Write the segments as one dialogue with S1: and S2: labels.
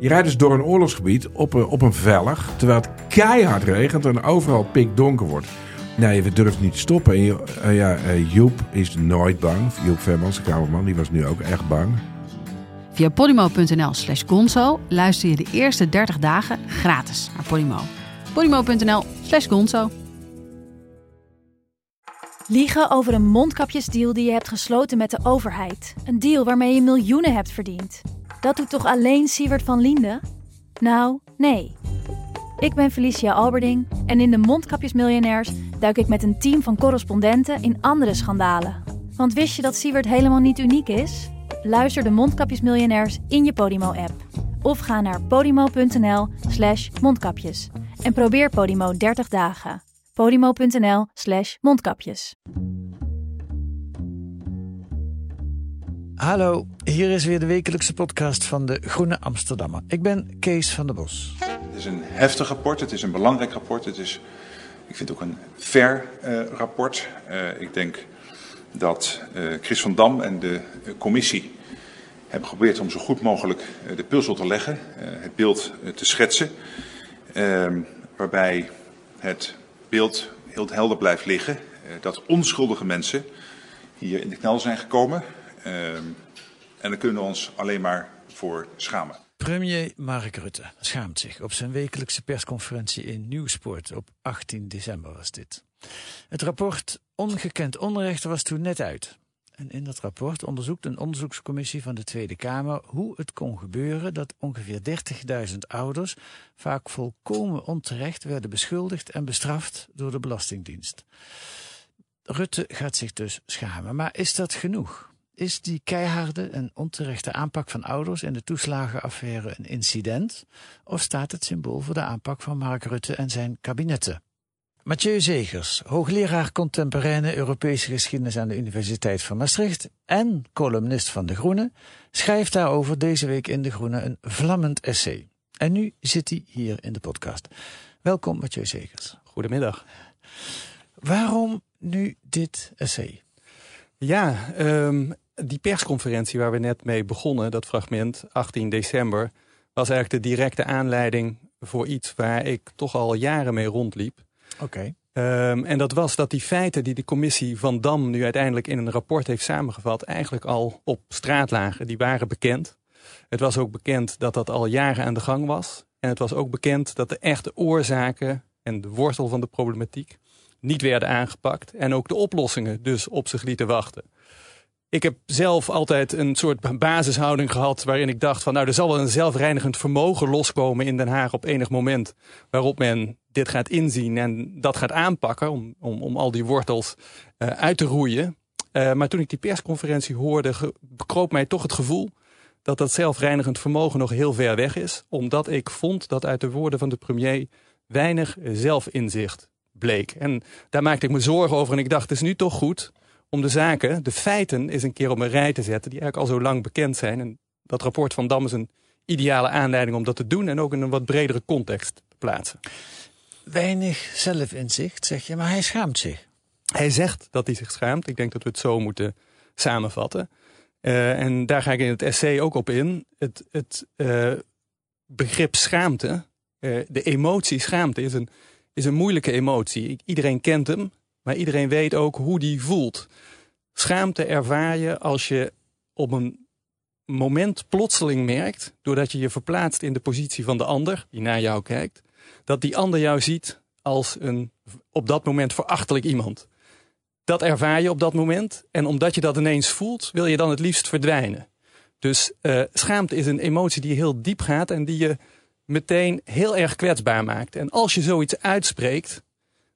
S1: Je rijdt dus door een oorlogsgebied op een, op een vellig, terwijl het keihard regent en overal pikdonker wordt. Nee, we durven niet te stoppen. En, je- eh, ja, eh, Joep is nooit bang. Joep Vermans, de kamerman, die was nu ook echt bang.
S2: Via podimo.nl slash gonzo luister je de eerste 30 dagen gratis naar Podimo. podimo.nl slash gonzo.
S3: Liegen over een mondkapjesdeal die je hebt gesloten met de overheid. Een deal waarmee je miljoenen hebt verdiend. Dat doet toch alleen Siewert van Liende? Nou, nee. Ik ben Felicia Alberding en in de Mondkapjesmiljonairs duik ik met een team van correspondenten in andere schandalen. Want wist je dat Siewert helemaal niet uniek is? Luister de Mondkapjesmiljonairs in je Podimo-app. Of ga naar podimo.nl slash mondkapjes. En probeer Podimo 30 dagen. podimo.nl slash mondkapjes.
S4: Hallo, hier is weer de wekelijkse podcast van de Groene Amsterdammer. Ik ben Kees van der Bos.
S5: Het is een heftig rapport, het is een belangrijk rapport. Het is, ik vind het ook een fair eh, rapport. Eh, ik denk dat eh, Chris van Dam en de commissie hebben geprobeerd om zo goed mogelijk de puzzel te leggen, het beeld te schetsen. Ehm, waarbij het beeld heel helder blijft liggen dat onschuldige mensen hier in de knel zijn gekomen. Ehm, en daar kunnen we ons alleen maar voor schamen.
S4: Premier Mark Rutte schaamt zich op zijn wekelijkse persconferentie in Nieuwsport op 18 december was dit. Het rapport Ongekend Onrecht was toen net uit. En in dat rapport onderzoekt een onderzoekscommissie van de Tweede Kamer hoe het kon gebeuren dat ongeveer 30.000 ouders vaak volkomen onterecht werden beschuldigd en bestraft door de Belastingdienst. Rutte gaat zich dus schamen. Maar is dat genoeg? Is die keiharde en onterechte aanpak van ouders in de toeslagenaffaire een incident? Of staat het symbool voor de aanpak van Mark Rutte en zijn kabinetten? Mathieu Zegers, hoogleraar contemporaine Europese geschiedenis aan de Universiteit van Maastricht en columnist van De Groene, schrijft daarover deze week in De Groene een vlammend essay. En nu zit hij hier in de podcast. Welkom Mathieu Zegers.
S6: Goedemiddag.
S4: Waarom nu dit essay?
S6: Ja, ehm, die persconferentie waar we net mee begonnen, dat fragment 18 december, was eigenlijk de directe aanleiding voor iets waar ik toch al jaren mee rondliep.
S4: Oké.
S6: Ehm, en dat was dat die feiten die de commissie Van Dam nu uiteindelijk in een rapport heeft samengevat, eigenlijk al op straat lagen. Die waren bekend. Het was ook bekend dat dat al jaren aan de gang was. En het was ook bekend dat de echte oorzaken en de wortel van de problematiek niet werden aangepakt. En ook de oplossingen dus op zich lieten wachten. Ik heb zelf altijd een soort basishouding gehad waarin ik dacht van nou er zal wel een zelfreinigend vermogen loskomen in Den Haag op enig moment waarop men dit gaat inzien en dat gaat aanpakken om, om, om al die wortels eh, uit te roeien. Eh, maar toen ik die persconferentie hoorde, bekroop mij toch het gevoel dat dat zelfreinigend vermogen nog heel ver weg is. Omdat ik vond dat uit de woorden van de premier weinig zelfinzicht bleek. En daar maakte ik me zorgen over en ik dacht, het is nu toch goed om de zaken, de feiten, eens een keer op een rij te zetten, die eigenlijk al zo lang bekend zijn. En dat rapport van Dam is een ideale aanleiding om dat te doen en ook in een wat bredere context te plaatsen.
S4: Weinig zelfinzicht, zeg je, maar hij schaamt zich.
S6: Hij zegt dat hij zich schaamt. Ik denk dat we het zo moeten samenvatten. Eh, en daar ga ik in het essay ook op in. Het, het eh, begrip schaamte, eh, de emotie schaamte, is een, is een moeilijke emotie. Iedereen kent hem, maar iedereen weet ook hoe die voelt. Schaamte ervaar je als je op een moment plotseling merkt, doordat je je verplaatst in de positie van de ander, die naar jou kijkt, dat die ander jou ziet als een op dat moment verachtelijk iemand. Dat ervaar je op dat moment. En omdat je dat ineens voelt, wil je dan het liefst verdwijnen. Dus eh, schaamte is een emotie die heel diep gaat en die je meteen heel erg kwetsbaar maakt. En als je zoiets uitspreekt,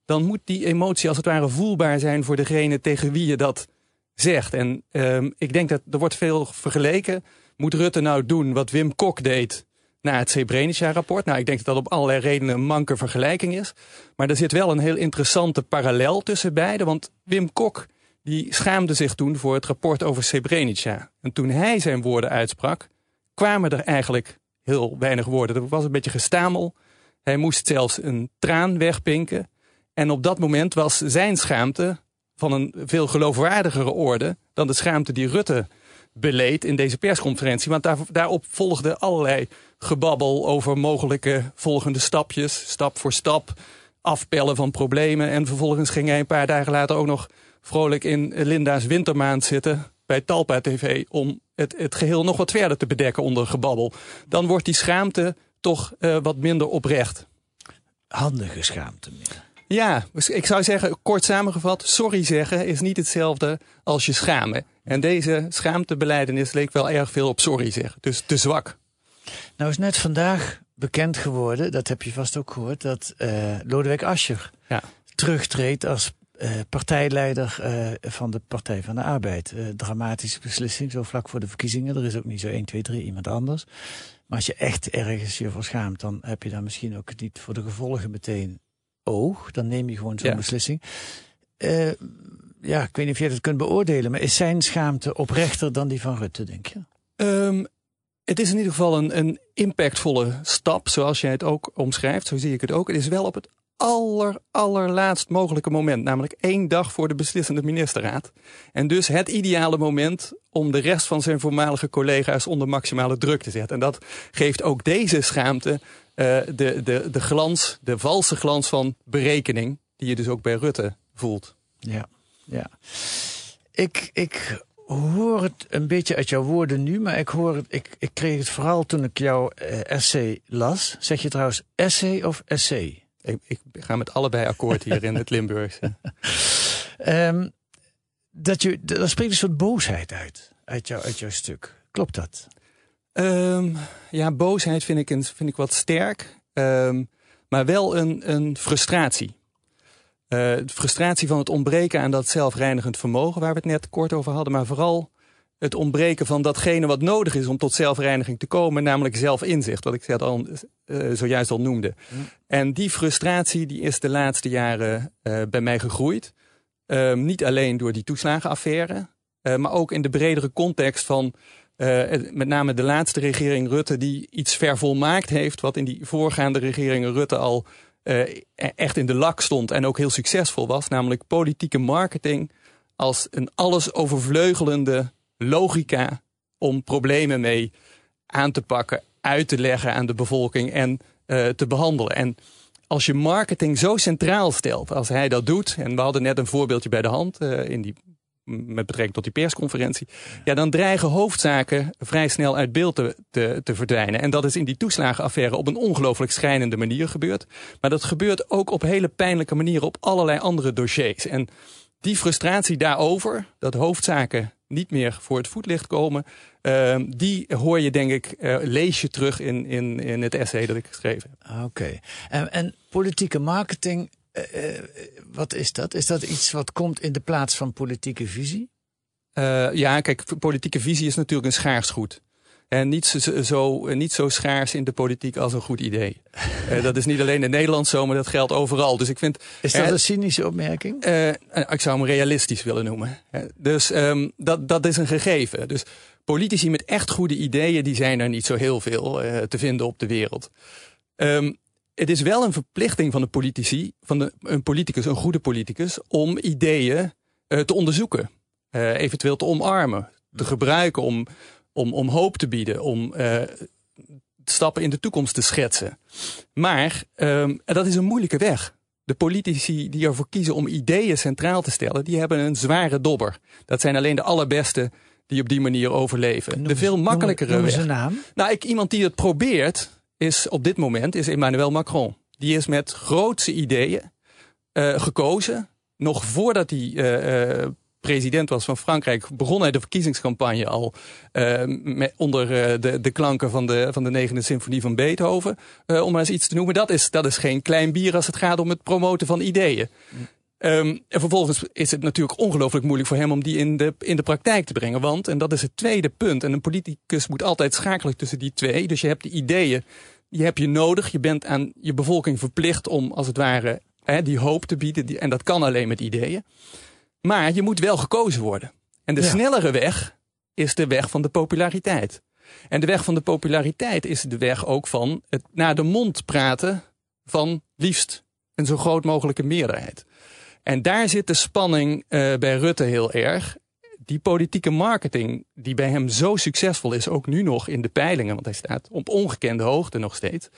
S6: dan moet die emotie als het ware voelbaar zijn voor degene tegen wie je dat zegt. En ehm, ik denk dat er wordt veel vergeleken. Moet Rutte nou doen wat Wim Kok deed na het Srebrenica-rapport? Nou, ik denk dat dat op allerlei redenen een manke vergelijking is. Maar er zit wel een heel interessante parallel tussen beiden. Want Wim Kok die schaamde zich toen voor het rapport over Srebrenica. En toen hij zijn woorden uitsprak, kwamen er eigenlijk heel weinig woorden. Er was een beetje gestamel. Hij moest zelfs een traan wegpinken. En op dat moment was zijn schaamte van een veel geloofwaardigere orde dan de schaamte die Rutte beleed in deze persconferentie. Want daar, daarop volgde allerlei gebabbel over mogelijke volgende stapjes, stap voor stap, afpellen van problemen. En vervolgens ging hij een paar dagen later ook nog vrolijk in Linda's wintermaand zitten bij Talpa TV om het, het geheel nog wat verder te bedekken onder gebabbel. Dan wordt die schaamte toch uh, wat minder oprecht.
S4: Handige schaamte meer.
S6: Ja, dus ik zou zeggen, kort samengevat, sorry zeggen is niet hetzelfde als je schamen. En deze schaamtebeleidenis leek wel erg veel op sorry zeggen. Dus te zwak.
S4: Nou is net vandaag bekend geworden, dat heb je vast ook gehoord, dat uh, Lodewijk Asscher ja. terugtreedt als uh, partijleider uh, van de Partij van de Arbeid. dramatische beslissing, zo vlak voor de verkiezingen. Er is ook niet zo 1, 2, 3 iemand anders. Maar als je echt ergens je voor schaamt, dan heb je daar misschien ook niet voor de gevolgen meteen oog. Dan neem je gewoon zo'n ja. beslissing. Uh, ja, ik weet niet of jij dat kunt beoordelen, maar is zijn schaamte oprechter dan die van Rutte, denk je?
S6: Um, het is in ieder geval een, een impactvolle stap, zoals jij het ook omschrijft. Zo zie ik het ook. Het is wel op het aller, allerlaatst mogelijke moment. Namelijk één dag voor de beslissende ministerraad. En dus het ideale moment om de rest van zijn voormalige collega's onder maximale druk te zetten. En dat geeft ook deze schaamte de, de, de glans, de valse glans van berekening. Die je dus ook bij Rutte voelt.
S4: Ja, ja. Ik, ik hoor het een beetje uit jouw woorden nu, maar ik, hoor het, ik, ik kreeg het vooral toen ik jouw uh, essay las. Zeg je trouwens essay of essay?
S6: Ik, ik ga met allebei akkoord hier in het Limburgse.
S4: um, dat je, daar spreekt een soort boosheid uit, uit, jou, uit jouw stuk. Klopt dat?
S6: Um, ja, boosheid vind ik, een, vind ik wat sterk. Um, maar wel een, een frustratie. Uh, frustratie van het ontbreken aan dat zelfreinigend vermogen, waar we het net kort over hadden, maar vooral het ontbreken van datgene wat nodig is om tot zelfreiniging te komen, namelijk zelfinzicht, wat ik al, uh, zojuist al noemde. En die frustratie die is de laatste jaren uh, bij mij gegroeid. Uh, niet alleen door die toeslagenaffaire, maar ook in de bredere context van met name de laatste regering Rutte, die iets vervolmaakt heeft, wat in die voorgaande regeringen Rutte al echt in de lak stond en ook heel succesvol was, namelijk politieke marketing als een alles overvleugelende logica om problemen mee aan te pakken, uit te leggen aan de bevolking en uh, te behandelen. En als je marketing zo centraal stelt als hij dat doet, en we hadden net een voorbeeldje bij de hand in die, met betrekking tot die persconferentie, ja, dan dreigen hoofdzaken vrij snel uit beeld te, te, verdwijnen. En dat is in die toeslagenaffaire op een ongelooflijk schrijnende manier gebeurd. Maar dat gebeurt ook op hele pijnlijke manieren op allerlei andere dossiers. En die frustratie daarover, dat hoofdzaken niet meer voor het voetlicht komen, uh, die hoor je denk ik, uh, lees je terug in, in, in het essay dat ik geschreven heb.
S4: Oké. Okay. En, en, politieke marketing, uh, wat is dat? Is dat iets wat komt in de plaats van politieke visie?
S6: ja, kijk, politieke visie is natuurlijk een schaars goed. En niet zo, zo, niet zo schaars in de politiek als een goed idee. uh, dat is niet alleen in Nederland zo, maar dat geldt overal. Dus ik vind.
S4: Is dat een cynische opmerking?
S6: Uh, ik zou hem realistisch willen noemen. dus um, dat, dat is een gegeven. Dus politici met echt goede ideeën, die zijn er niet zo heel veel te vinden op de wereld. Um, het is wel een verplichting van de politici, van de, een politicus, een goede politicus, om ideeën te onderzoeken. eventueel te omarmen, te gebruiken om om, om hoop te bieden, om uh, stappen in de toekomst te schetsen. Maar um, dat is een moeilijke weg. De politici die ervoor kiezen om ideeën centraal te stellen, die hebben een zware dobber. Dat zijn alleen de allerbeste die op die manier overleven. Noem, de veel makkelijkere
S4: noem,
S6: weg.
S4: Zijn naam?
S6: Nou, ik, iemand die het probeert, is op dit moment is Emmanuel Macron. Die is met grootse ideeën uh, gekozen. Nog voordat hij uh, president was van Frankrijk, begon hij de verkiezingscampagne al met, onder de, de klanken van de, van de negende symfonie van Beethoven. Om maar eens iets te noemen. Dat is, dat is geen klein bier als het gaat om het promoten van ideeën. Um, en vervolgens is het natuurlijk ongelooflijk moeilijk voor hem om die in de, in de praktijk te brengen. Want, en dat is het tweede punt, en een politicus moet altijd schakelen tussen die twee. Dus je hebt de ideeën, die heb je nodig. Je bent aan je bevolking verplicht om als het ware hè, die hoop te bieden. Die, en dat kan alleen met ideeën. Maar je moet wel gekozen worden. En de ja. snellere weg is de weg van de populariteit. En de weg van de populariteit is de weg ook van het naar de mond praten van liefst een zo groot mogelijke meerderheid. En daar zit de spanning uh, bij Rutte heel erg. Die politieke marketing, die bij hem zo succesvol is, ook nu nog in de peilingen, want hij staat op ongekende hoogte nog steeds,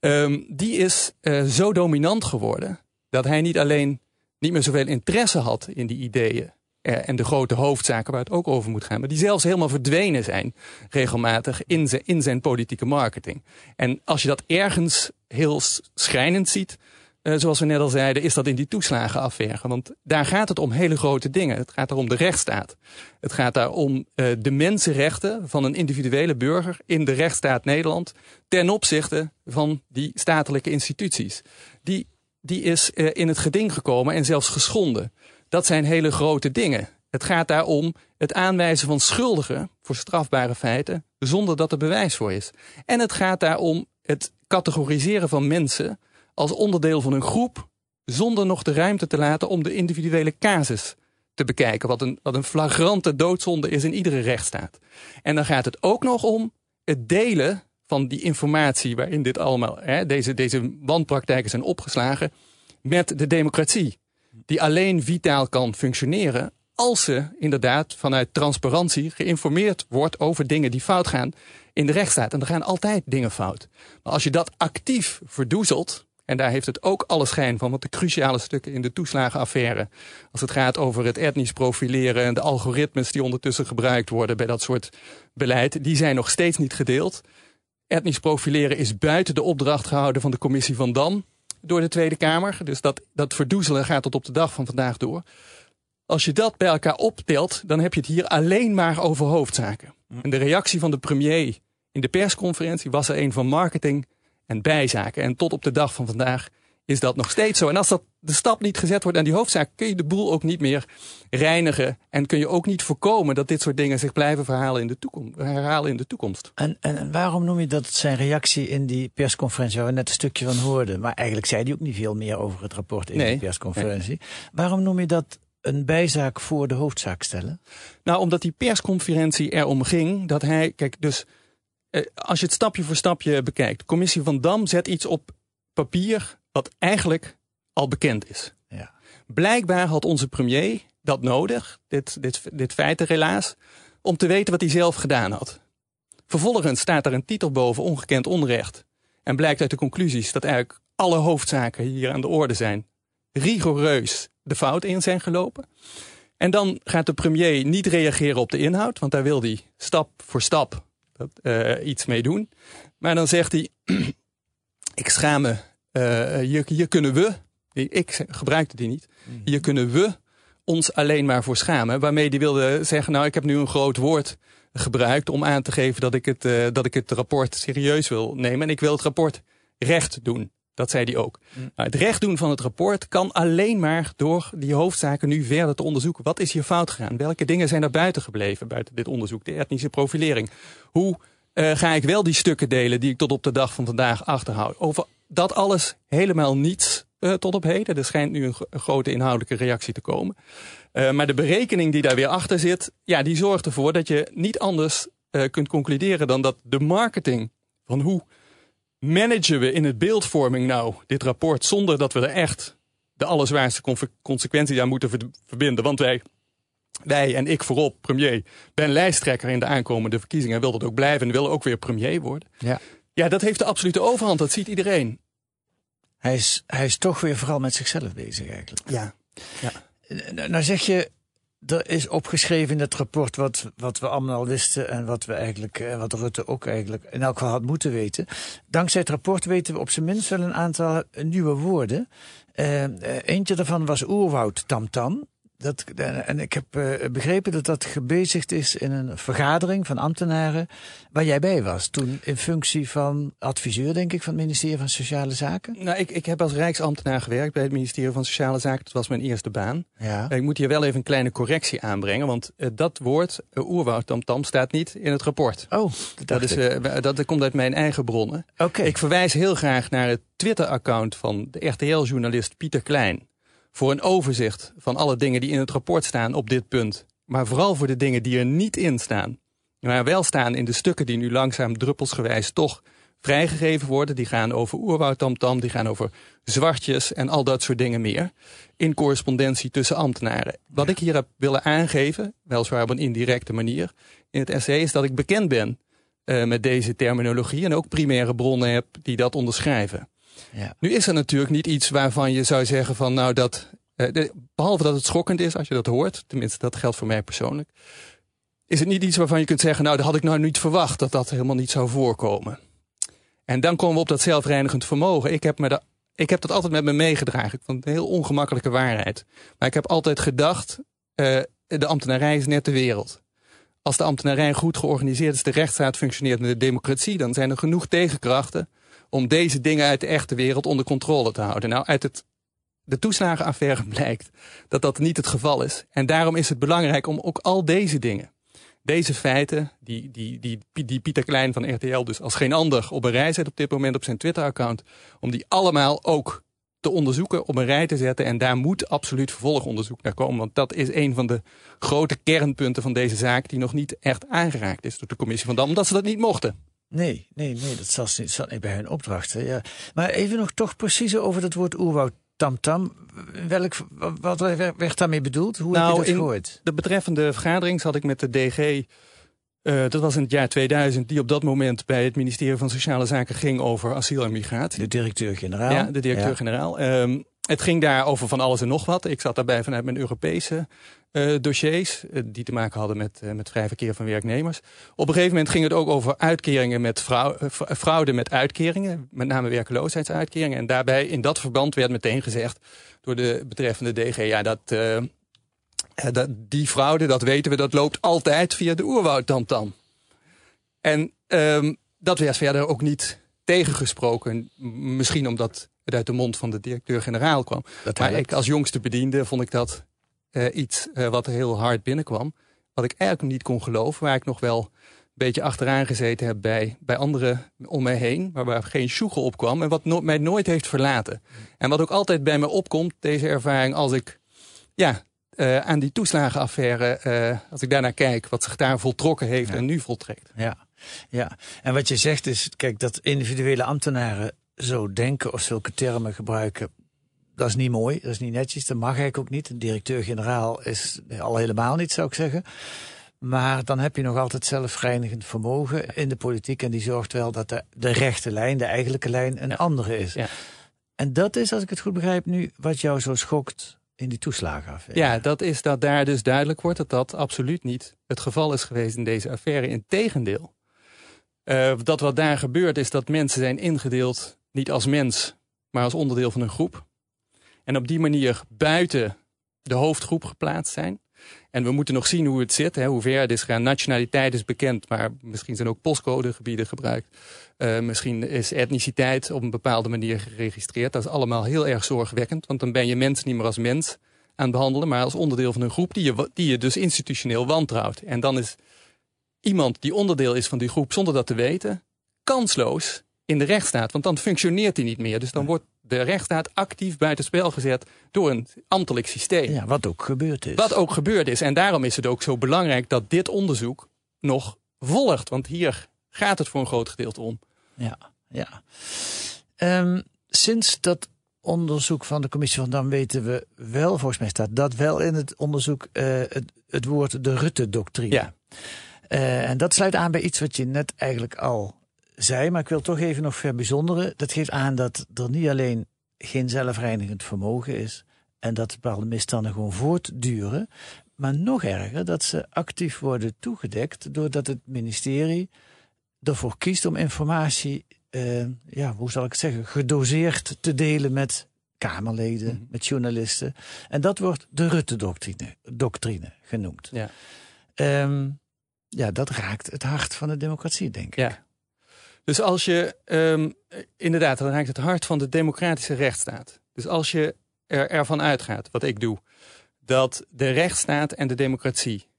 S6: ehm, die is uh, zo dominant geworden dat hij niet alleen niet meer zoveel interesse had in die ideeën uh, en de grote hoofdzaken waar het ook over moet gaan, maar die zelfs helemaal verdwenen zijn regelmatig in zijn, in zijn politieke marketing. En als je dat ergens heel schrijnend ziet, uh, zoals we net al zeiden, is dat in die toeslagenaffaire. Want daar gaat het om hele grote dingen. Het gaat daar om de rechtsstaat. Het gaat daar om uh, de mensenrechten van een individuele burger in de rechtsstaat Nederland ten opzichte van die statelijke instituties. Die, die is uh, in het geding gekomen en zelfs geschonden. Dat zijn hele grote dingen. Het gaat daar om het aanwijzen van schuldigen voor strafbare feiten zonder dat er bewijs voor is. En het gaat daar om het categoriseren van mensen als onderdeel van een groep, zonder nog de ruimte te laten om de individuele casus te bekijken. Wat een, wat een flagrante doodzonde is in iedere rechtsstaat. En dan gaat het ook nog om het delen van die informatie waarin dit allemaal, hè, deze, deze wanpraktijken zijn opgeslagen, met de democratie. Die alleen vitaal kan functioneren als ze inderdaad vanuit transparantie geïnformeerd wordt over dingen die fout gaan in de rechtsstaat. En er gaan altijd dingen fout. Maar als je dat actief verdoezelt, en daar heeft het ook alle schijn van, want de cruciale stukken in de toeslagenaffaire, als het gaat over het etnisch profileren en de algoritmes die ondertussen gebruikt worden bij dat soort beleid, die zijn nog steeds niet gedeeld. Etnisch profileren is buiten de opdracht gehouden van de commissie van Dam door de Tweede Kamer. Dus dat, dat verdoezelen gaat tot op de dag van vandaag door. Als je dat bij elkaar optelt, dan heb je het hier alleen maar over hoofdzaken. En de reactie van de premier in de persconferentie was er een van marketing en bijzaken. En tot op de dag van vandaag is dat nog steeds zo. En als dat de stap niet gezet wordt aan die hoofdzaak, kun je de boel ook niet meer reinigen. En kun je ook niet voorkomen dat dit soort dingen zich blijven verhalen in de toekomst, herhalen in de toekomst.
S4: En, en waarom noem je dat zijn reactie in die persconferentie, waar we net een stukje van hoorden? Maar eigenlijk zei hij ook niet veel meer over het rapport in
S6: Nee.
S4: die persconferentie. Waarom noem je dat een bijzaak voor de hoofdzaak stellen?
S6: Nou, omdat die persconferentie erom ging dat hij, kijk, dus als je het stapje voor stapje bekijkt, de commissie van Dam zet iets op papier wat eigenlijk al bekend is.
S4: Ja.
S6: Blijkbaar had onze premier dat nodig, dit, dit, dit feitenrelaas, om te weten wat hij zelf gedaan had. Vervolgens staat er een titel boven, ongekend onrecht. En blijkt uit de conclusies dat eigenlijk alle hoofdzaken hier aan de orde zijn, rigoureus de fout in zijn gelopen. En dan gaat de premier niet reageren op de inhoud, want daar wil hij stap voor stap uh, iets mee doen. Maar dan zegt hij, ik schaam me, hier, hier kunnen we, ik gebruikte die niet, hier kunnen we ons alleen maar voor schamen. Waarmee hij wilde zeggen, nou ik heb nu een groot woord gebruikt om aan te geven dat ik het, uh, dat ik het rapport serieus wil nemen. En ik wil het rapport recht doen. Dat zei hij ook. Mm. Nou, het recht doen van het rapport kan alleen maar door die hoofdzaken nu verder te onderzoeken. Wat is hier fout gegaan? Welke dingen zijn er buiten gebleven buiten dit onderzoek? De etnische profilering. Hoe uh, ga ik wel die stukken delen die ik tot op de dag van vandaag achterhoud? Over dat alles helemaal niets uh, tot op heden. Er schijnt nu een, een grote inhoudelijke reactie te komen. Uh, maar de berekening die daar weer achter zit, ja, die zorgt ervoor dat je niet anders kunt concluderen dan dat de marketing van hoe managen we in het beeldvorming nou dit rapport zonder dat we er echt de allerzwaarste consequenties aan moeten verbinden? Want wij, wij en ik voorop, premier, ben lijsttrekker in de aankomende verkiezingen en wil dat ook blijven en wil ook weer premier worden.
S4: Ja.
S6: Ja, dat heeft de absolute overhand, dat ziet iedereen.
S4: Hij is, hij is toch weer vooral met zichzelf bezig eigenlijk.
S6: Ja. ja.
S4: Nou zeg je, er is opgeschreven in het rapport wat, wat we allemaal al wisten en wat we eigenlijk, wat Rutte ook eigenlijk in elk geval had moeten weten. Dankzij het rapport weten we op zijn minst wel een aantal nieuwe woorden. Uh, eentje daarvan was oerwoud tamtam. Dat, en ik heb uh, begrepen dat dat gebezigd is in een vergadering van ambtenaren waar jij bij was. Toen in functie van adviseur, denk ik, van het ministerie van Sociale Zaken.
S6: Nou, ik, ik heb als Rijksambtenaar gewerkt bij het ministerie van Sociale Zaken. Dat was mijn eerste baan.
S4: Ja.
S6: Ik moet hier wel even een kleine correctie aanbrengen. Want uh, dat woord, uh, oerwoud tamtam, staat niet in het rapport.
S4: Oh,
S6: dat, dat, is, uh, dat komt uit mijn eigen bronnen.
S4: Oké. Okay.
S6: Ik verwijs heel graag naar het Twitter-account van de RTL-journalist Pieter Klein voor een overzicht van alle dingen die in het rapport staan op dit punt. Maar vooral voor de dingen die er niet in staan. Maar wel staan in de stukken die nu langzaam druppelsgewijs toch vrijgegeven worden. Die gaan over oerwoudtamtam, die gaan over zwartjes en al dat soort dingen meer. In correspondentie tussen ambtenaren. Wat ik hier heb willen aangeven, weliswaar op een indirecte manier, in het essay is dat ik bekend ben uh, met deze terminologie en ook primaire bronnen heb die dat onderschrijven. Ja. Nu is er natuurlijk niet iets waarvan je zou zeggen van nou dat, uh, behalve dat het schokkend is als je dat hoort, tenminste dat geldt voor mij persoonlijk, is het niet iets waarvan je kunt zeggen nou dat had ik nou niet verwacht dat dat helemaal niet zou voorkomen. En dan komen we op dat zelfreinigend vermogen. Ik heb, me dat, ik heb dat altijd met me meegedragen. Ik vond het een heel ongemakkelijke waarheid. Maar ik heb altijd gedacht, uh, de ambtenarij is net de wereld. Als de ambtenarij goed georganiseerd is, de rechtsstaat functioneert met de democratie, dan zijn er genoeg tegenkrachten om deze dingen uit de echte wereld onder controle te houden. Nou, uit het, de toeslagenaffaire blijkt dat dat niet het geval is. En daarom is het belangrijk om ook al deze dingen deze feiten, die, die, die, die Pieter Klein van RTL dus als geen ander op een rij zet op dit moment op zijn Twitter-account, om die allemaal ook te onderzoeken, op een rij te zetten. En daar moet absoluut vervolgonderzoek naar komen. Want dat is een van de grote kernpunten van deze zaak die nog niet echt aangeraakt is door de commissie van Dam, omdat ze dat niet mochten.
S4: Nee, nee, nee, dat zat niet, zat niet bij hun opdrachten. Ja. Maar even nog toch preciezer over dat woord oerwoud tamtam. Welk, wat werd daarmee bedoeld? Hoe nou, heb je nou, dat gehoord?
S6: De betreffende vergadering zat ik met de DG. Uh, eh, dat was in het jaar 2000, die op dat moment bij het ministerie van Sociale Zaken ging over asiel en migratie.
S4: De directeur-generaal.
S6: Ja, de directeur-generaal. Ja. Um, het ging daar over van alles en nog wat. Ik zat daarbij vanuit mijn Europese uh, dossiers, uh, die te maken hadden met, uh, met vrij verkeer van werknemers. Op een gegeven moment ging het ook over uitkeringen met fraude, fraude met uitkeringen, met name werkloosheidsuitkeringen. En daarbij in dat verband werd meteen gezegd door de betreffende DG, ja, dat, dat die fraude, dat weten we, dat loopt altijd via de oerwoudtamtam. En um, dat werd verder ook niet tegengesproken. Misschien omdat het uit de mond van de directeur-generaal kwam. maar ik als jongste bediende vond ik dat iets uh, wat heel hard binnenkwam. Wat ik eigenlijk niet kon geloven. Waar ik nog wel een beetje achteraan gezeten heb bij, bij anderen om mij heen. Maar waar geen sjoegel op kwam. En wat no mij nooit heeft verlaten. En wat ook altijd bij me opkomt, deze ervaring, als ik ja, uh, aan die toeslagenaffaire, als ik daarnaar kijk, wat zich daar voltrokken heeft en nu voltrekt.
S4: Ja. Ja, en wat je zegt is, kijk, dat individuele ambtenaren zo denken of zulke termen gebruiken, dat is niet mooi, dat is niet netjes, dat mag eigenlijk ook niet. Een directeur-generaal is al helemaal niet, zou ik zeggen. Maar dan heb je nog altijd zelfreinigend vermogen in de politiek. En die zorgt wel dat de, de rechte lijn, de eigenlijke lijn, een andere is. Ja. En dat is, als ik het goed begrijp nu, wat jou zo schokt in die toeslagenaffaire.
S6: Ja, dat is dat daar dus duidelijk wordt dat dat absoluut niet het geval is geweest in deze affaire. Integendeel. Uh, dat wat daar gebeurt is dat mensen zijn ingedeeld niet als mens, maar als onderdeel van een groep. En op die manier buiten de hoofdgroep geplaatst zijn. En we moeten nog zien hoe het zit, hè, hoe ver het is gaan. Nationaliteit is bekend, maar misschien zijn ook postcodegebieden gebruikt. Uh, misschien is etniciteit op een bepaalde manier geregistreerd. Dat is allemaal heel erg zorgwekkend, want dan ben je mens niet meer als mens aan het behandelen, maar als onderdeel van een groep die je, die je dus institutioneel wantrouwt. En dan is iemand die onderdeel is van die groep zonder dat te weten, kansloos in de rechtsstaat. Want dan functioneert hij niet meer. Dus dan wordt de rechtsstaat actief buitenspel gezet door een ambtelijk systeem.
S4: Ja, wat ook gebeurd is.
S6: Wat ook gebeurd is. En daarom is het ook zo belangrijk dat dit onderzoek nog volgt. Want hier gaat het voor een groot gedeelte om.
S4: Ja, ja. Um, sinds dat onderzoek van de commissie van Dam weten we wel, volgens mij staat dat wel in het onderzoek, uh, het, het woord de Rutte-doctrine. Ja. Uh, en dat sluit aan bij iets wat je net eigenlijk al zei, maar ik wil toch even nog verbijzonderen. Dat geeft aan dat er niet alleen geen zelfreinigend vermogen is en dat bepaalde misstanden gewoon voortduren, maar nog erger dat ze actief worden toegedekt doordat het ministerie ervoor kiest om informatie, uh, ja, hoe zal ik het zeggen, gedoseerd te delen met Kamerleden, mhm. met journalisten. En dat wordt de Rutte-doctrine doctrine genoemd. Ja. Um, ja, dat raakt het hart van de democratie, denk ik. Ja.
S6: Dus als je, um, inderdaad, dan raakt het hart van de democratische rechtsstaat. Dus als je er, ervan uitgaat, wat ik doe, dat de rechtsstaat en de democratie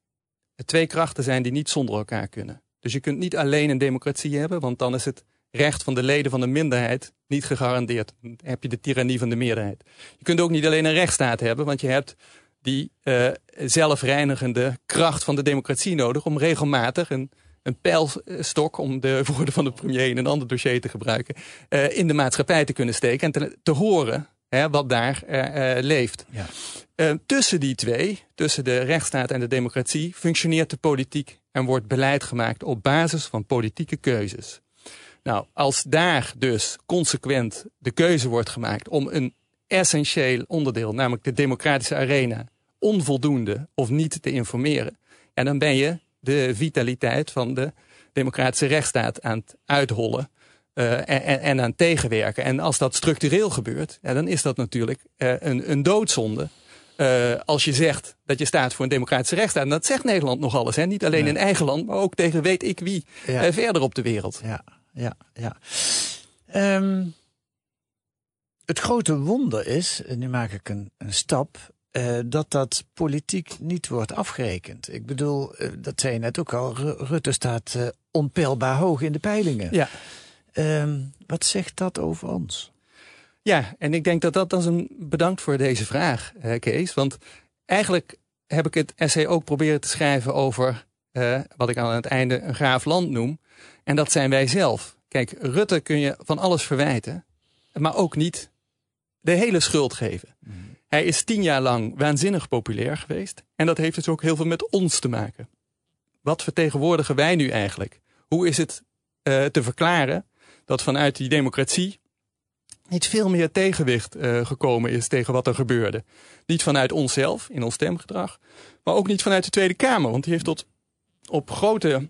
S6: twee krachten zijn die niet zonder elkaar kunnen. Dus je kunt niet alleen een democratie hebben, want dan is het recht van de leden van de minderheid niet gegarandeerd. Dan heb je de tirannie van de meerderheid. Je kunt ook niet alleen een rechtsstaat hebben, want je hebt die uh, zelfreinigende kracht van de democratie nodig om regelmatig een een pijlstok, om de woorden van de premier in een ander dossier te gebruiken, uh, in de maatschappij te kunnen steken en te, te horen hè, wat daar uh, leeft. Ja. tussen die twee, tussen de rechtsstaat en de democratie, functioneert de politiek en wordt beleid gemaakt op basis van politieke keuzes. Nou, als daar dus consequent de keuze wordt gemaakt om een essentieel onderdeel, namelijk de democratische arena, onvoldoende of niet te informeren, en dan ben je de vitaliteit van de democratische rechtsstaat aan het uithollen. Uh, en, en, aan tegenwerken. En als dat structureel gebeurt, ja, dan is dat natuurlijk uh, een, een doodzonde. Uh, als je zegt dat je staat voor een democratische rechtsstaat. En dat zegt Nederland nog alles. Hè? Niet alleen in eigen land, maar ook tegen weet ik wie ja. verder op de wereld.
S4: Ja, ja, ja. Um, het grote wonder is, en nu maak ik een, een stap, uh, dat dat politiek niet wordt afgerekend. Ik bedoel, uh, dat zei je net ook al, Rutte staat uh, onpeilbaar hoog in de peilingen. Ja. Um, wat zegt dat over ons?
S6: Ja, en ik denk dat dat, dat is een bedankt voor deze vraag, Kees. Want eigenlijk heb ik het essay ook proberen te schrijven over wat ik aan het einde een graaf land noem. En dat zijn wij zelf. Kijk, Rutte kun je van alles verwijten, maar ook niet de hele schuld geven. Mm. Hij is tien jaar lang waanzinnig populair geweest. En dat heeft dus ook heel veel met ons te maken. Wat vertegenwoordigen wij nu eigenlijk? Hoe is het uh, te verklaren dat vanuit die democratie niet veel meer tegenwicht uh, gekomen is tegen wat er gebeurde? Niet vanuit onszelf in ons stemgedrag, maar ook niet vanuit de Tweede Kamer. Want die heeft tot op grote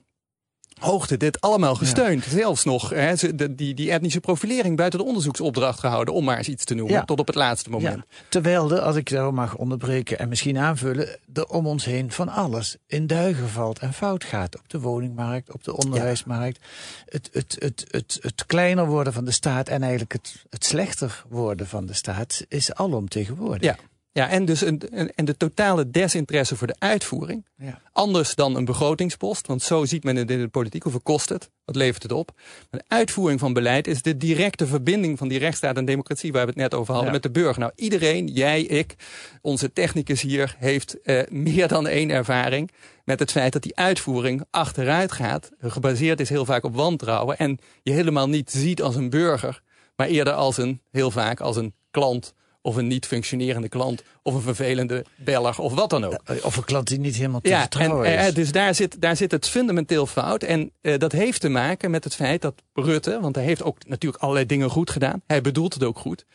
S6: hoogte dit allemaal gesteund. Zelfs nog hè, die, die etnische profilering buiten de onderzoeksopdracht gehouden, om maar eens iets te noemen, tot op het laatste moment.
S4: Terwijl er, als ik zo mag onderbreken en misschien aanvullen, er om ons heen van alles in duigen valt en fout gaat. Op de woningmarkt, op de onderwijsmarkt. Het, het, het, het, het kleiner worden van de staat en eigenlijk het, het slechter worden van de staat is alomtegenwoordig.
S6: Ja. Ja, en dus een, en de totale desinteresse voor de uitvoering. Ja. Anders dan een begrotingspost, want zo ziet men het in de politiek. Hoeveel kost het? Wat levert het op? Maar de uitvoering van beleid is de directe verbinding van die rechtsstaat en democratie, waar we het net over hadden, met de burger. Nou, iedereen, jij, ik, onze technicus hier, heeft uh, meer dan één ervaring met het feit dat die uitvoering achteruit gaat. Gebaseerd is heel vaak op wantrouwen en je helemaal niet ziet als een burger, maar eerder als een, heel vaak als een klant of een niet functionerende klant, of een vervelende beller, of wat dan ook.
S4: Of een klant die niet helemaal te ja, vertrouwen en,
S6: is. Uh, dus daar zit, daar zit het fundamenteel fout. En uh, dat heeft te maken met het feit dat Rutte, want hij heeft ook natuurlijk allerlei dingen goed gedaan. Hij bedoelt het ook goed.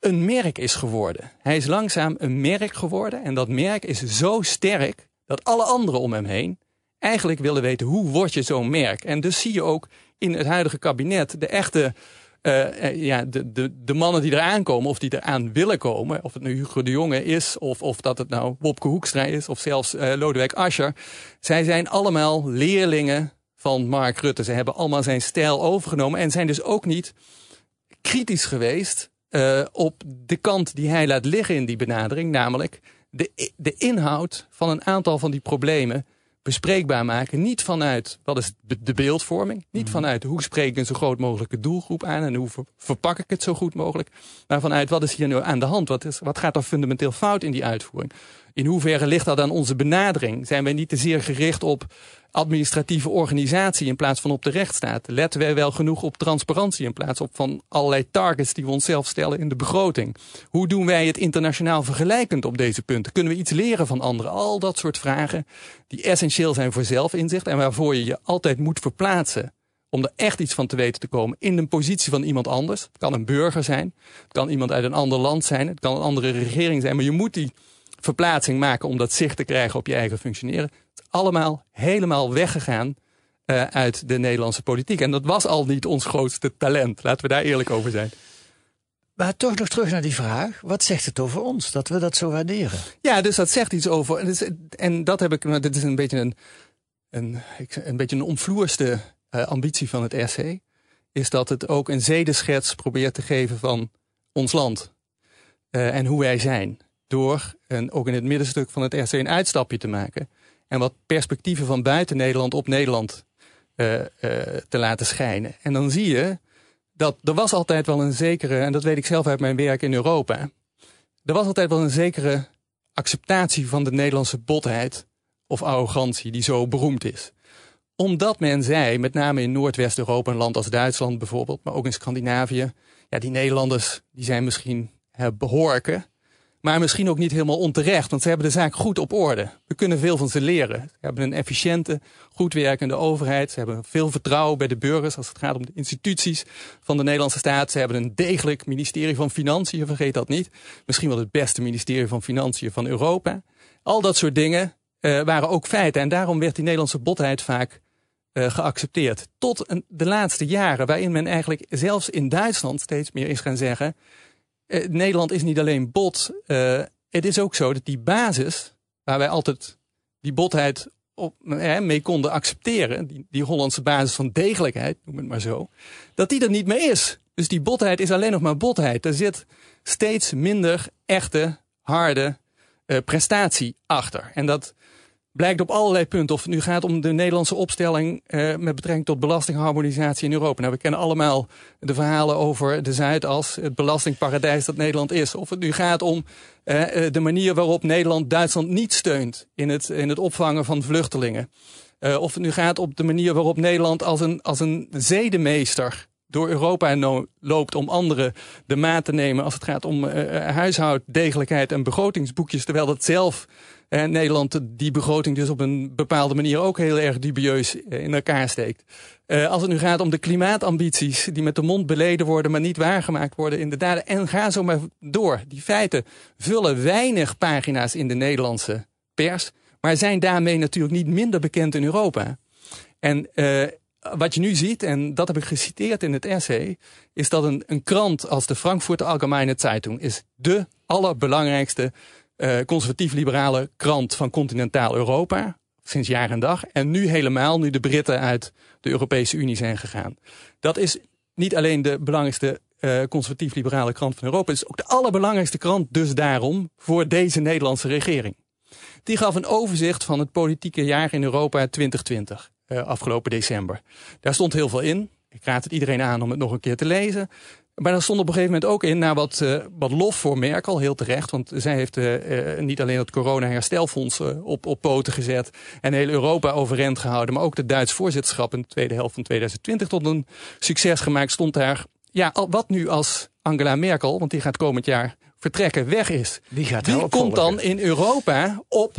S6: Een merk is geworden. Hij is langzaam een merk geworden. En dat merk is zo sterk dat alle anderen om hem heen eigenlijk willen weten hoe word je zo'n merk. En dus zie je ook in het huidige kabinet de echte uh, ja, de, de, de mannen die eraan komen, of die eraan willen komen, of het nu Hugo de Jonge is, of, of dat het nou Wopke Hoekstra is, of zelfs uh, Lodewijk Asscher. Zij zijn allemaal leerlingen van Mark Rutte. Ze hebben allemaal zijn stijl overgenomen en zijn dus ook niet kritisch geweest op de kant die hij laat liggen in die benadering, namelijk de, de inhoud van een aantal van die problemen bespreekbaar maken. Niet vanuit wat is de beeldvorming. Niet mhm. vanuit hoe spreek ik een zo groot mogelijke doelgroep aan en hoe verpak ik het zo goed mogelijk. Maar vanuit wat is hier nu aan de hand? Wat, is, wat gaat er fundamenteel fout in die uitvoering? In hoeverre ligt dat aan onze benadering? Zijn wij niet te zeer gericht op administratieve organisatie in plaats van op de rechtsstaat? Letten wij wel genoeg op transparantie in plaats van allerlei targets die we onszelf stellen in de begroting? Hoe doen wij het internationaal vergelijkend op deze punten? Kunnen we iets leren van anderen? Al dat soort vragen die essentieel zijn voor zelfinzicht en waarvoor je je altijd moet verplaatsen om er echt iets van te weten te komen in de positie van iemand anders. Het kan een burger zijn, het kan iemand uit een ander land zijn, het kan een andere regering zijn, maar je moet die verplaatsing maken om dat zicht te krijgen op je eigen functioneren. Het is allemaal helemaal weggegaan uh, uit de Nederlandse politiek. En dat was al niet ons grootste talent. Laten we daar eerlijk over zijn.
S4: Maar toch nog terug naar die vraag. Wat zegt het over ons dat we dat zo waarderen?
S6: Ja, dus dat zegt iets over. En, dus, en dat heb ik. Nou, dit is een beetje een, een, een, beetje een omvloerste uh, ambitie van het RC. Is dat het ook een zedeschets probeert te geven van ons land. Uh, en hoe wij zijn door en ook in het middenstuk van het RC een uitstapje te maken. En wat perspectieven van buiten Nederland op Nederland uh, uh, te laten schijnen. En dan zie je dat er was altijd wel een zekere, en dat weet ik zelf uit mijn werk in Europa. Er was altijd wel een zekere acceptatie van de Nederlandse botheid of arrogantie die zo beroemd is. omdat men zei, met name in Noordwest-Europa, een land als Duitsland bijvoorbeeld, maar ook in Scandinavië, ja, die Nederlanders die zijn misschien behorken, maar misschien ook niet helemaal onterecht, want ze hebben de zaak goed op orde. We kunnen veel van ze leren. Ze hebben een efficiënte, goed werkende overheid. Ze hebben veel vertrouwen bij de burgers als het gaat om de instituties van de Nederlandse staat. Ze hebben een degelijk ministerie van Financiën, vergeet dat niet. Misschien wel het beste ministerie van Financiën van Europa. Al dat soort dingen uh, waren ook feiten. En daarom werd die Nederlandse botheid vaak uh, geaccepteerd. Tot de laatste jaren, waarin men eigenlijk zelfs in Duitsland steeds meer is gaan zeggen uh, Nederland is niet alleen bot. Uh, het is ook zo dat die basis, waar wij altijd die botheid op, eh, mee konden accepteren, die, die Hollandse basis van degelijkheid, noem het maar zo, dat die er niet meer is. Dus die botheid is alleen nog maar botheid. Er zit steeds minder echte, harde prestatie achter. En dat blijkt op allerlei punten. Of het nu gaat om de Nederlandse opstelling uh, met betrekking tot belastingharmonisatie in Europa. Nou, we kennen allemaal de verhalen over de Zuidas, het belastingparadijs dat Nederland is. Of het nu gaat om uh, de manier waarop Nederland Duitsland niet steunt in het, in het opvangen van vluchtelingen. Uh, of het nu gaat op de manier waarop Nederland als een, als een zedemeester door Europa loopt om anderen de maat te nemen als het gaat om uh, huishouddegelijkheid en begrotingsboekjes, terwijl dat zelf uh, Nederland die begroting dus op een bepaalde manier ook heel erg dubieus uh, in elkaar steekt. Uh, als het nu gaat om de klimaatambities die met de mond beleden worden, maar niet waargemaakt worden in de daden. En ga zo maar door. Die feiten vullen weinig pagina's in de Nederlandse pers, maar zijn daarmee natuurlijk niet minder bekend in Europa. En wat je nu ziet, en dat heb ik geciteerd in het essay, is dat een, een krant als de Frankfurter Allgemeine Zeitung is de allerbelangrijkste uh, conservatief-liberale krant van continentaal Europa. Sinds jaar en dag. En nu helemaal, nu de Britten uit de Europese Unie zijn gegaan. Dat is niet alleen de belangrijkste uh, conservatief-liberale krant van Europa. Het is ook de allerbelangrijkste krant dus daarom voor deze Nederlandse regering. Die gaf een overzicht van het politieke jaar in Europa 2020 uh, afgelopen december. Daar stond heel veel in. Ik raad het iedereen aan om het nog een keer te lezen. Maar daar stond op een gegeven moment ook in naar wat, uh, wat lof voor Merkel, heel terecht. Want zij heeft uh, niet alleen het corona-herstelfonds op, op poten gezet en heel Europa overeind gehouden, maar ook de Duits voorzitterschap in de tweede helft van 2020 tot een succes gemaakt. Stond daar, ja, wat nu als Angela Merkel, want die gaat komend jaar vertrekken, weg is.
S4: Wie gaat
S6: Wie komt dan in Europa op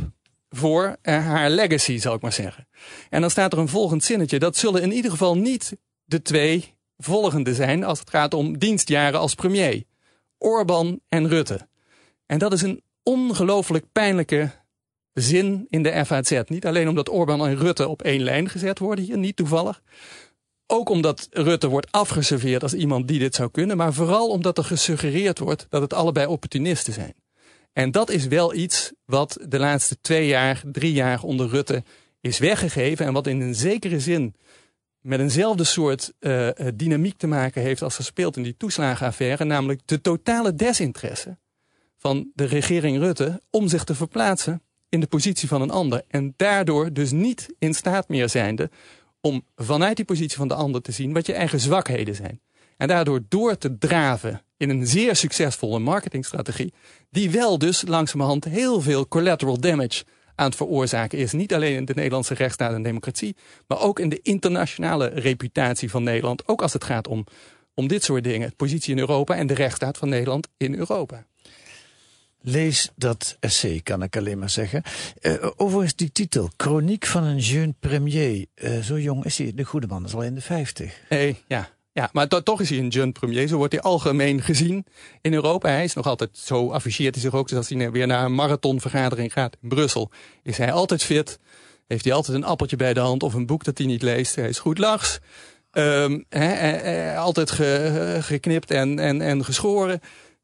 S6: voor haar legacy, zal ik maar zeggen. En dan staat er een volgend zinnetje. Dat zullen in ieder geval niet de twee volgende zijn als het gaat om dienstjaren als premier. Orbán en Rutte. En dat is een ongelooflijk pijnlijke zin in de FAZ. Niet alleen omdat Orbán en Rutte op één lijn gezet worden hier, niet toevallig. Ook omdat Rutte wordt afgeserveerd als iemand die dit zou kunnen. Maar vooral omdat er gesuggereerd wordt dat het allebei opportunisten zijn. En dat is wel iets wat de laatste twee jaar, drie jaar onder Rutte is weggegeven. En wat in een zekere zin met eenzelfde soort uh, dynamiek te maken heeft als er speelt in die toeslagenaffaire. Namelijk de totale desinteresse van de regering Rutte om zich te verplaatsen in de positie van een ander. En daardoor dus niet in staat meer zijnde om vanuit die positie van de ander te zien wat je eigen zwakheden zijn. En daardoor door te draven in een zeer succesvolle marketingstrategie, die wel dus langzamerhand heel veel collateral damage aan het veroorzaken is. Niet alleen in de Nederlandse rechtsstaat en democratie, maar ook in de internationale reputatie van Nederland. Ook als het gaat om, om dit soort dingen. Positie in Europa en de rechtsstaat van Nederland in Europa.
S4: Lees dat essay, kan ik alleen maar zeggen. Uh, overigens die titel, Chroniek van een jeune premier. Uh, zo jong is hij, de goede man is al in de vijftig.
S6: Hey, ja, ja, maar toch is hij een jeune premier. Zo wordt hij algemeen gezien in Europa. Hij is nog altijd, zo afficheert hij zich ook. Dus als hij weer naar een marathonvergadering gaat in Brussel, is hij altijd fit. Heeft hij altijd een appeltje bij de hand of een boek dat hij niet leest. Hij is goed lachs. He, he, he, altijd ge, geknipt en, en, en geschoren.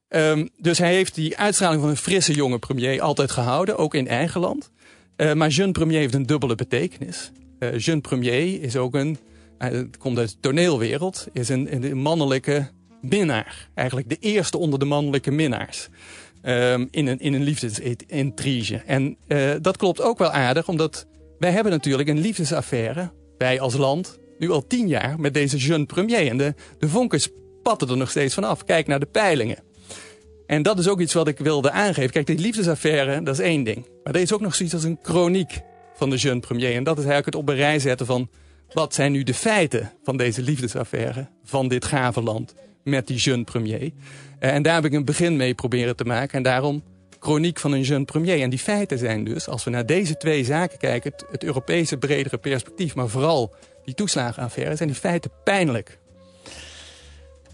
S6: Um, dus hij heeft die uitstraling van een frisse jonge premier altijd gehouden, ook in eigen land. Uh, maar jeune premier heeft een dubbele betekenis. Uh, jeune premier is ook een het komt uit de toneelwereld, is een, een mannelijke minnaar. Eigenlijk de eerste onder de mannelijke minnaars. Um, in een, in een liefdesintrige. En uh, dat klopt ook wel aardig, omdat wij hebben natuurlijk een liefdesaffaire, wij als land, nu al tien jaar met deze jeune premier. En de, de vonkers patten er nog steeds van af. Kijk naar de peilingen. En dat is ook iets wat ik wilde aangeven. Kijk, die liefdesaffaire, dat is één ding. Maar er is ook nog zoiets als een chroniek van de jeune premier. En dat is eigenlijk het op een rij zetten van wat zijn nu de feiten van deze liefdesaffaire van dit gave land met die jeune premier. Eh, en daar heb ik een begin mee proberen te maken. En daarom chroniek van een jeune premier. En die feiten zijn dus, als we naar deze twee zaken kijken... het, Europese bredere perspectief, maar vooral die toeslagenaffaire... zijn die feiten pijnlijk.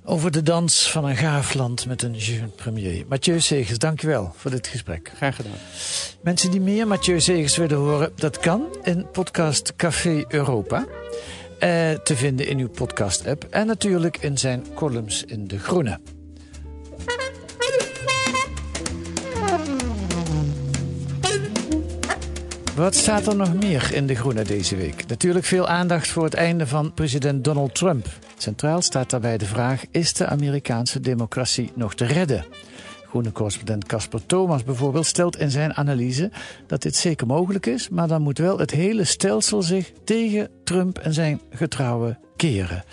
S4: Over de dans van een gaaf land met een jeune premier. Mathieu Segers, dankjewel voor dit gesprek.
S6: Graag gedaan.
S4: Mensen die meer Mathieu Segers willen horen, dat kan in podcast Café Europa. Eh, te vinden in uw podcast-app en natuurlijk in zijn columns in De Groene. Wat staat er nog meer in De Groene deze week? Natuurlijk veel aandacht voor het einde van president Donald Trump. Centraal staat daarbij de vraag: is de Amerikaanse democratie nog te redden? Groene correspondent Casper Thomas bijvoorbeeld stelt in zijn analyse dat dit zeker mogelijk is, maar dan moet wel het hele stelsel zich tegen Trump en zijn getrouwen keren.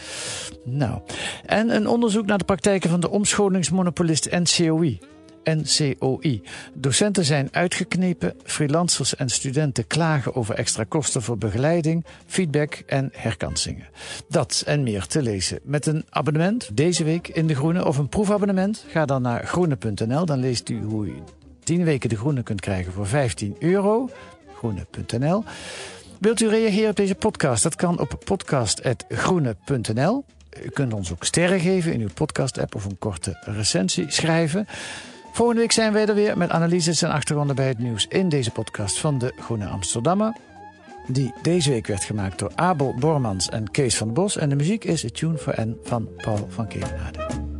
S4: Nou, en een onderzoek naar de praktijken van de omscholingsmonopolist NCOI. NCOI. Docenten zijn uitgeknepen, freelancers en studenten klagen over extra kosten voor begeleiding, feedback en herkansingen. Dat en meer te lezen met een abonnement deze week in De Groene of een proefabonnement. Ga dan naar groene.nl, dan leest u hoe u 10 weken De Groene kunt krijgen voor 15 euro. Groene.nl. Wilt u reageren op deze podcast? Dat kan op podcast.groene.nl. U kunt ons ook sterren geven in uw podcast-app of een korte recensie schrijven. Volgende week zijn wij er weer met analyses en achtergronden bij het nieuws in deze podcast van de Groene Amsterdammer. Die deze week werd gemaakt door Abel Bormans en Kees van Bos. En de muziek is A Tune for N van Paul van Kemenade.